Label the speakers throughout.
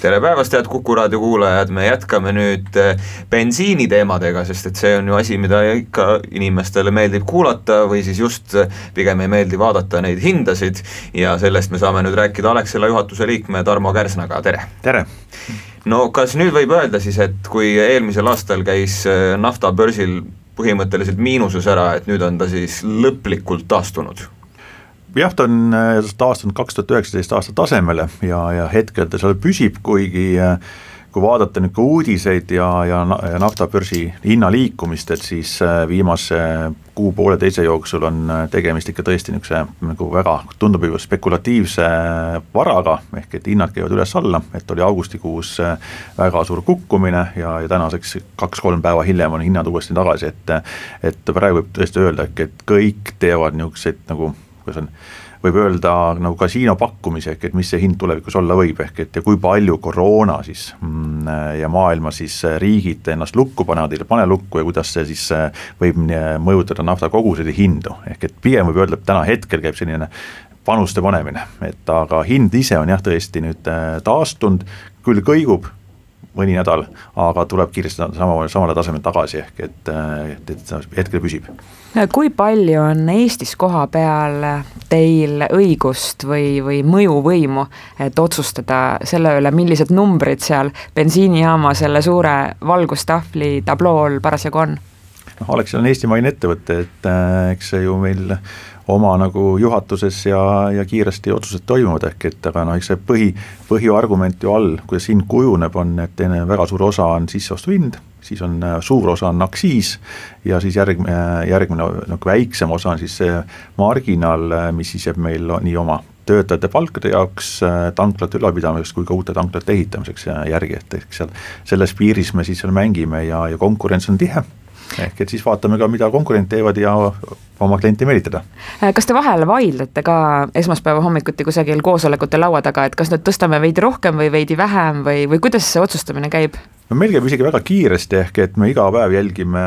Speaker 1: tere päevast, head Kuku raadio kuulajad, me jätkame nüüd eh, bensiini teemadega, sest et see on ju asi, mida ikka inimestele meeldib kuulata või siis just eh, pigem ei meeldi vaadata neid hindasid ja sellest me saame nüüd rääkida Alexela juhatuse liikme Tarmo Kärsnaga, tere!
Speaker 2: tere!
Speaker 1: no kas nüüd võib öelda siis, et kui eelmisel aastal käis eh, nafta börsil põhimõtteliselt miinuses ära, et nüüd on ta siis lõplikult taastunud?
Speaker 2: Jah, ta on äh, taastunud kaks tuhat üheksateist aasta tasemele ja, ja hetkel ta seal püsib, kuigi äh, kui vaadata nüüd ka uudiseid ja, ja, ja naftabörsi hinna liikumist, et siis äh, viimase kuu-pooleteise jooksul on tegemist ikka tõesti niisuguse nagu väga, tundub ju spekulatiivse varaga, ehk et hinnad käivad üles-alla, et oli augustikuus väga suur kukkumine ja, ja tänaseks kaks-kolm päeva hiljem on hinnad uuesti tagasi, et et praegu võib tõesti öelda, et kõik teevad niisuguseid nagu kuidas on, võib öelda nagu kasiino pakkumisi, ehk et mis see hind tulevikus olla võib, ehk et ja kui palju koroona siis mm, ja maailma siis riigid ennast lukku panevad, ei pane lukku ja kuidas see siis võib mõjutada naftakoguseid ja hindu, ehk et pigem võib öelda, et täna hetkel käib selline panuste panemine, et aga hind ise on jah, tõesti nüüd äh, taastunud, küll kõigub, mõni nädal, aga tuleb kiiresti sama, samale tasemele tagasi, ehk et, et, et hetkel püsib.
Speaker 3: kui palju on Eestis koha peal teil õigust või, või mõjuvõimu, et otsustada selle üle, millised numbrid seal bensiinijaama selle suure valgustahvli tablool parasjagu on?
Speaker 2: noh, Alexel on eestimaine ettevõte, et äh, eks see ju meil oma nagu juhatuses ja, ja kiiresti otsused toimuvad, ehk et aga noh, eks see põhi, põhiargument ju all, kuidas hind kujuneb, on, et teine väga suur osa on sisseostuhind, siis on äh, suur osa on aktsiis ja siis järgmine, järgmine nagu väiksem osa on siis see marginaal, äh, mis siis jääb meil nii oma töötajate palkade jaoks, äh, tanklate ülalpidamiseks kui ka uute tanklate ehitamiseks järgi, et eks seal selles piiris me siis seal mängime ja, ja konkurents on tihe ehk et siis vaatame ka, mida konkurendid teevad ja oma klienti meelitada.
Speaker 3: Äh, kas te vahel vaidlete ka esmaspäeva hommikuti kusagil koosolekute laua taga, et kas nüüd tõstame veidi rohkem või veidi vähem või, või kuidas see otsustamine käib?
Speaker 2: No meil käib isegi väga kiiresti, ehk et me iga päev jälgime,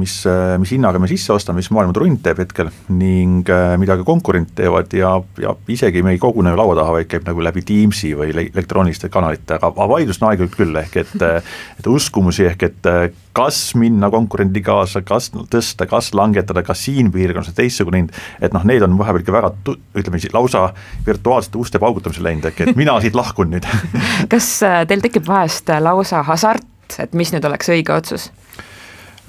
Speaker 2: mis, mis hinnaga me sisse ostame, mis maailma trunt teeb hetkel ning äh, mida ka konkurendid teevad ja, ja isegi me ei kogune laua taha, vaid käib nagu läbi Teamsi või elektrooniliste kanalite, aga vaidlust on aeg-ajalt küll, ehk et et uskumusi, ehk et kas minna konkurendi kaasa, kas tõsta, kas langetada, kas siin piirkonnas on teistsugune hind, et noh, need on vahepeal ikka väga ütleme siis lausa virtuaalsete uste paugutamisele läinud, ehk et mina siit lahkun nüüd.
Speaker 3: Kas äh, teil tekib vahest lausa hasart start, et mis nüüd oleks õige otsus?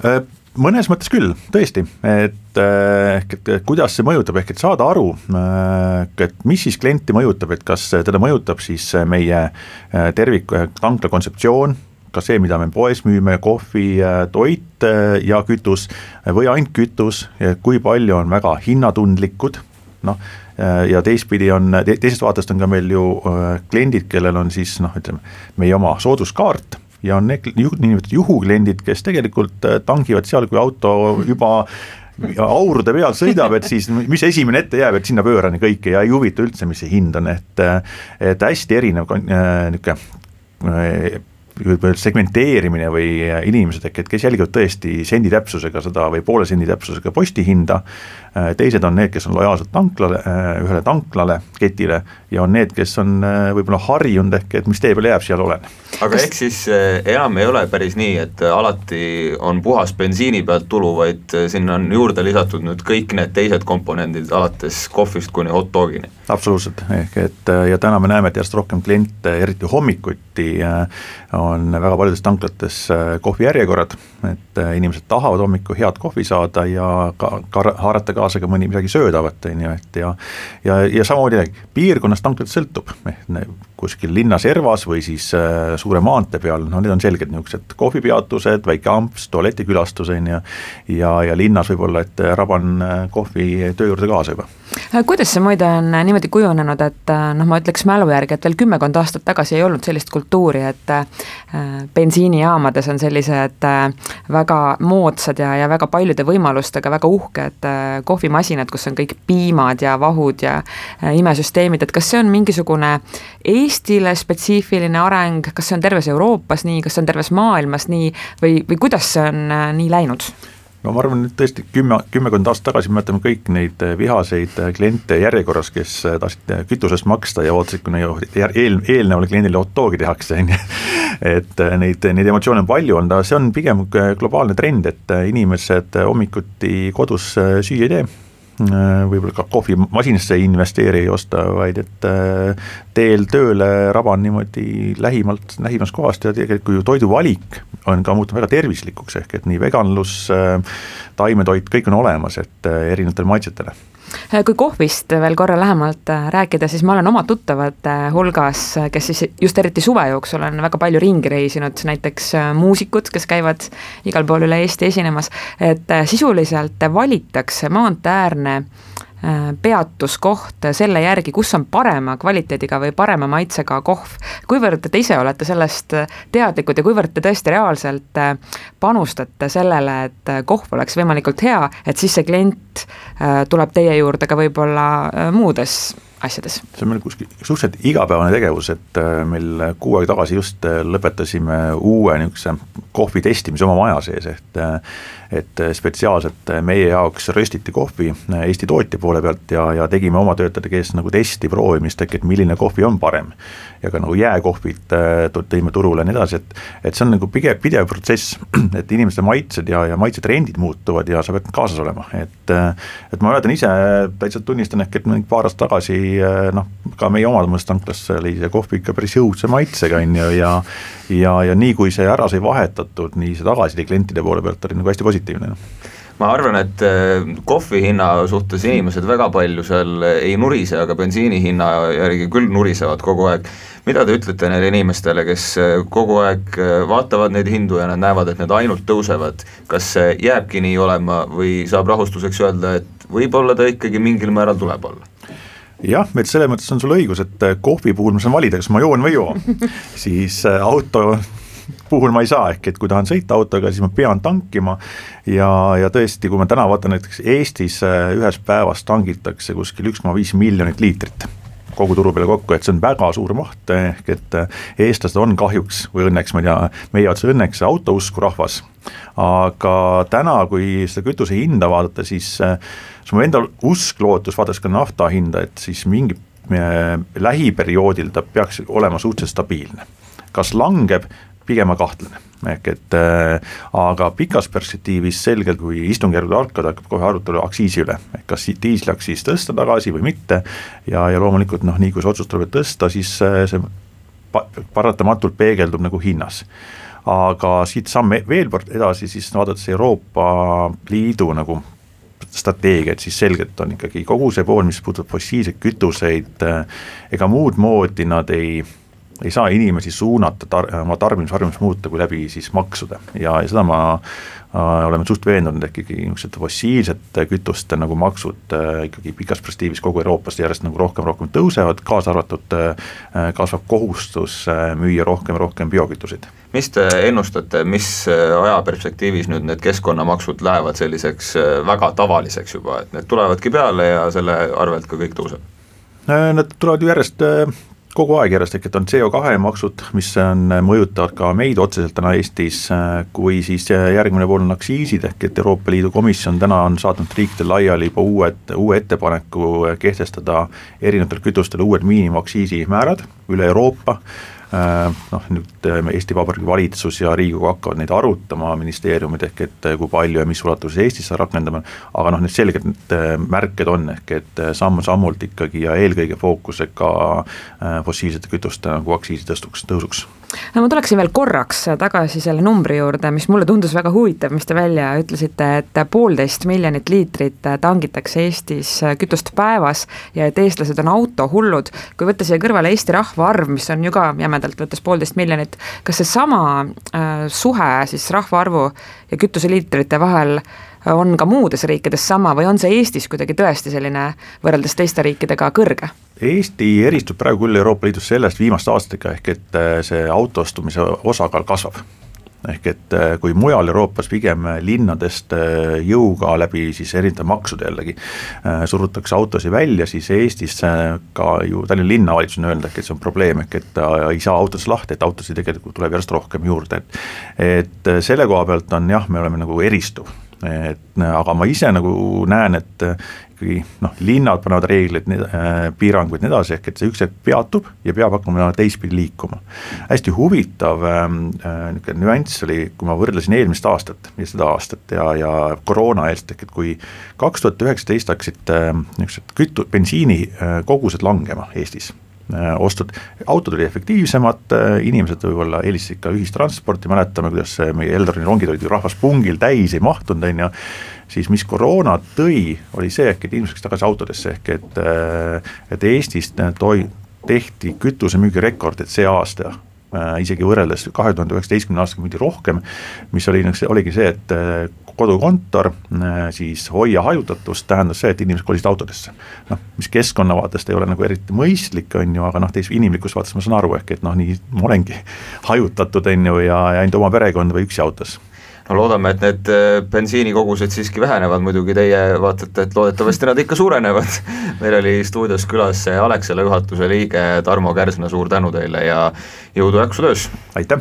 Speaker 2: Äh, mõnes mõttes küll, tõesti, et äh, ehk et kuidas see mõjutab, ehk et saada aru, äh, et mis siis klienti mõjutab, et kas teda mõjutab siis meie tervik, tankla kontseptsioon, ka see, mida me poes müüme, kohvi, toit ja kütus või ainult kütus, kui palju on väga hinnatundlikud, noh, ja teistpidi on, teisest vaatest on ka meil ju kliendid, kellel on siis noh, ütleme meie oma sooduskaart ja on need niinimetatud juhukliendid, kes tegelikult äh, tangivad seal, kui auto juba aurude peal sõidab, et siis mis esimene ette jääb, et sinna pöörani kõike ja ei huvita üldse, mis see hind on, et äh, et hästi erinev äh, niisugune segmenteerimine või inimesed, et kes jälgivad tõesti sendi täpsusega seda või poole sendi täpsusega postihinda, Äh, teised on need, kes on lojaalsed tanklale, äh, ühele tanklale, ketile ja on need, kes on äh, võib-olla harjunud ehk et mis tee peale jääb, seal olen.
Speaker 1: aga ehk siis enam ei ole päris nii, et alati on puhas bensiini pealt tulu, vaid sinna on juurde lisatud nüüd kõik need teised komponendid, alates kohvist kuni hot dogini?
Speaker 2: absoluutselt, ehk et ja täna me näeme, et järjest rohkem kliente, eriti hommikuti, on väga paljudes tanklates kohvijärjekorrad, et inimesed tahavad hommikul head kohvi saada ja ka, ka haarata kaasa ka mõni midagi söödavat, on ju, et ja ja, ja samamoodi piirkonnast tanklalt sõltub, kuskil linna servas või siis äh, suure maantee peal, no need on selged niisugused kohvipeatused, väike amps, tualetikülastus on ju, ja, ja linnas võib-olla, et raban äh, kohvi töö juurde kaasa juba.
Speaker 3: Äh, kuidas see muide on niimoodi kujunenud, et noh, ma ütleks mälu järgi, et veel kümmekond aastat tagasi ei olnud sellist kultuuri, et bensiinijaamades on sellised väga moodsad ja, ja väga paljude võimalustega väga uhked kohvimasinad, kus on kõik piimad ja vahud ja äh, imesüsteemid, et kas see on mingisugune Eestile spetsiifiline areng, kas see on terves Euroopas nii, kas see on terves maailmas nii või, või kuidas see on äh, nii läinud?
Speaker 2: No ma arvan, et tõesti kümme, kümmekond aastat tagasi mäletame kõik neid vihaseid kliente järjekorras, kes tahtsid kütusest maksta ja ootasid, kuni eel, eelnevale kliendile hot dogi tehakse, on ju. et neid, neid emotsioone on palju olnud, aga see on pigem globaalne trend, et inimesed hommikuti kodus süüa ei tee võib-olla ka kohvimasinasse ei investeeri, ei osta, vaid et äh, teel tööle raban niimoodi lähimalt, lähimast kohast ja tegelikult ju toiduvalik on ka muutunud väga tervislikuks, ehk et nii veganlus, äh, taimetoit, kõik on olemas, et erinevatele maitsetele.
Speaker 3: Äh, kui kohvist veel korra lähemalt äh, rääkida, siis ma olen oma tuttavate hulgas, kes siis just eriti suve jooksul on väga palju ringi reisinud, näiteks äh, muusikud, kes käivad igal pool üle Eesti esinemas, et sisuliselt valitakse maanteeäärne äh, Äh, peatuskoht selle järgi, kus on parema kvaliteediga või parema maitsega kohv. kuivõrd te ise olete sellest teadlikud ja kuivõrd te tõesti reaalselt äh, panustate sellele, et kohv oleks võimalikult hea, et siis see klient äh, tuleb teie juurde ka võib-olla muudes asjades?
Speaker 2: see on meil kuskil suhteliselt igapäevane tegevus, et meil kuu aega tagasi just lõpetasime uue niisuguse kohvi testimise oma maja sees, et et spetsiaalselt meie jaoks röstiti kohvi Eesti tootja poole pealt ja, ja tegime oma töötajate käest nagu testi proovimist, et milline kohvi on parem. ja ka nagu jääkohvid tõime turule ja nii edasi, et et see on nagu pigem pidev protsess, et inimeste maitsed ja, ja maitsetrendid muutuvad ja sa pead kaasas olema, et et ma mäletan ise, täitsa tunnistan ehk, et paar aastat tagasi noh, ka meie omas tanklas oli see kohv ikka päris õudse maitsega, on ju, ja ja, ja nii, kui see ära sai vahetatud, nii see tagasiside klientide poole pealt oli nagu hästi positiivne
Speaker 1: ma arvan, et äh, kohvi hinna suhtes inimesed väga palju seal ei nurise, aga bensiini hinna järgi küll nurisevad kogu aeg. mida te ütlete neile inimestele, kes äh, kogu aeg äh, vaatavad neid hindu ja nad näevad, et need ainult tõusevad, kas see jääbki nii olema või saab rahustuseks öelda, et võib-olla ta ikkagi mingil määral tuleb alla?
Speaker 2: Jah, et selles mõttes on sul õigus, et kohvi puhul ma saan valida, kas ma joon või ei joo. Siis auto puhul ma ei saa, ehk et kui tahan sõita autoga, siis ma pean tankima. Ja, ja tõesti, kui ma täna vaatan näiteks Eestis äh, ühes päevas tangitakse kuskil üks koma viis miljonit liitrit kogu turu peale kokku, et see on väga suur maht, ehk et äh, eestlased on kahjuks või õnneks, ma ei tea, meie jaoks õnneks autousku rahvas, aga täna, kui seda kütuse hinda vaadata, siis äh, siis mu endal usk, lootus, vaadates ka nafta hinda, et siis mingi lähiperioodil ta peaks olema suhteliselt stabiilne. kas langeb, pigem ma kahtlen, ehk et äh, aga pikas perspektiivis selgelt, kui istungjärgud hakkavad, hakkab kohe arutelu aktsiisi üle, et kas diisliaktsiis tõsta tagasi või mitte. ja, ja loomulikult noh, nii kui see otsus tuleb tõsta, siis äh, see pa paratamatult peegeldub nagu hinnas. Aga siit samme veel edasi, siis vaadates Euroopa Liidu nagu strateegiat, siis selgelt on ikkagi kogu see pool, mis puudutab fossiilseid kütuseid, äh, ega muud moodi nad ei ei saa inimesi suunata tar-, oma tarbimisharjumust muuta kui läbi siis maksude ja, ja seda ma äh, oleme suht veendunud, et ikkagi niisugused fossiilsete kütuste nagu maksud äh, ikkagi pikas perspektiivis kogu Euroopas järjest nagu rohkem, rohkem tõusevad, kaasa arvatud äh, kasvab kohustus äh, müüa rohkem rohkem biokütuseid.
Speaker 1: mis te ennustate, mis äh, ajaperspektiivis nüüd need keskkonnamaksud lähevad selliseks äh, väga tavaliseks juba, et need tulevadki peale ja selle arvelt ka kõik tõuseb?
Speaker 2: Nad tulevad ju järjest kogu aeg järjest, on CO2 maksud, mis on, mõjutavad ka meid otseselt täna Eestis, kui siis järgmine pool on aktsiisid, ehk et Euroopa Liidu komisjon täna on saatnud riikidele laiali juba uued, uue ettepaneku kehtestada erinevatele kütustele uued miinimumaktsiisimäärad üle Euroopa noh, nüüd äh, Eesti Vabariigi valitsus ja Riigikogu hakkavad neid arutama, ministeeriumid, ehk et äh, kui palju ja mis ulatuses Eestis seda rakendama, aga noh, need selged need märked on, ehk et samm-sammult ikkagi ja eelkõige fookusega fossiilsete kütuste nagu aktsiisi tõstuks, tõusuks
Speaker 3: no ma tuleksin veel korraks tagasi selle numbri juurde, mis mulle tundus väga huvitav, mis te välja ütlesite, et poolteist miljonit liitrit tangitakse Eestis kütust päevas ja et eestlased on autohullud. kui võtta siia kõrvale Eesti rahvaarv, mis on ju ka jämedalt võttes poolteist miljonit, kas seesama äh, suhe siis rahvaarvu ja kütuseliitrite vahel on ka muudes riikides sama või on see Eestis kuidagi tõesti selline võrreldes teiste riikidega kõrge?
Speaker 2: Eesti eristub praegu küll Euroopa Liidus sellest viimaste aastatega, ehk et äh, see autostumise osakaal kasvab ehk et äh, kui mujal Euroopas pigem linnadest äh, jõuga läbi siis erinevate maksude jällegi surutakse autosid välja, siis Eestis ka ju Tallinna linnavalitsus on öelnud, et see on probleem, ehk et ei saa autodest lahti, et autosid tegelikult tuleb järjest rohkem juurde, et et selle koha pealt on jah, me oleme nagu eristuv et aga ma ise nagu näen, et ikkagi noh, linnad panevad reegleid, piiranguid, nii edasi, ehk et see üks hetk peatub ja peab hakkama teistpidi liikuma. hästi huvitav niisugune nüanss oli, kui ma võrdlesin eelmist aastat ja seda aastat ja, ja koroonaeelset, ehk et kui kaks tuhat üheksateist hakkasid niisugused kütu-, bensiinikogused langema Eestis ostud, autod olid efektiivsemad, inimesed võib-olla eelistasid ikka ühistransporti, mäletame, kuidas meie Eldoroni rongid olid ju rahvaspungil täis, ei mahtunud, on ju, siis mis koroona tõi, oli see ehk, et inimesed läksid tagasi autodesse, ehk et et Eestis toi-, tehti kütusemüügirekordid see aasta isegi võrreldes kahe tuhande üheksateistkümne aastaga müüdi rohkem, mis oli, oligi see, et kodukontor, siis hoia hajutatust tähendas see, et inimesed kolisid autodesse. noh, mis keskkonna vaatest ei ole nagu eriti mõistlik, on ju, aga noh, teise inimlikust vaatest ma saan aru, ehk et noh, nii ma olengi hajutatud, on ju, ja, ja ainult oma perekond või üksi autos
Speaker 1: no loodame, et need bensiinikogused siiski vähenevad, muidugi teie vaatate, et loodetavasti nad ikka suurenevad. meil oli stuudios külas Alexela juhatuse liige Tarmo Kärsna, suur tänu teile ja jõudu-jaksu töös!
Speaker 2: aitäh!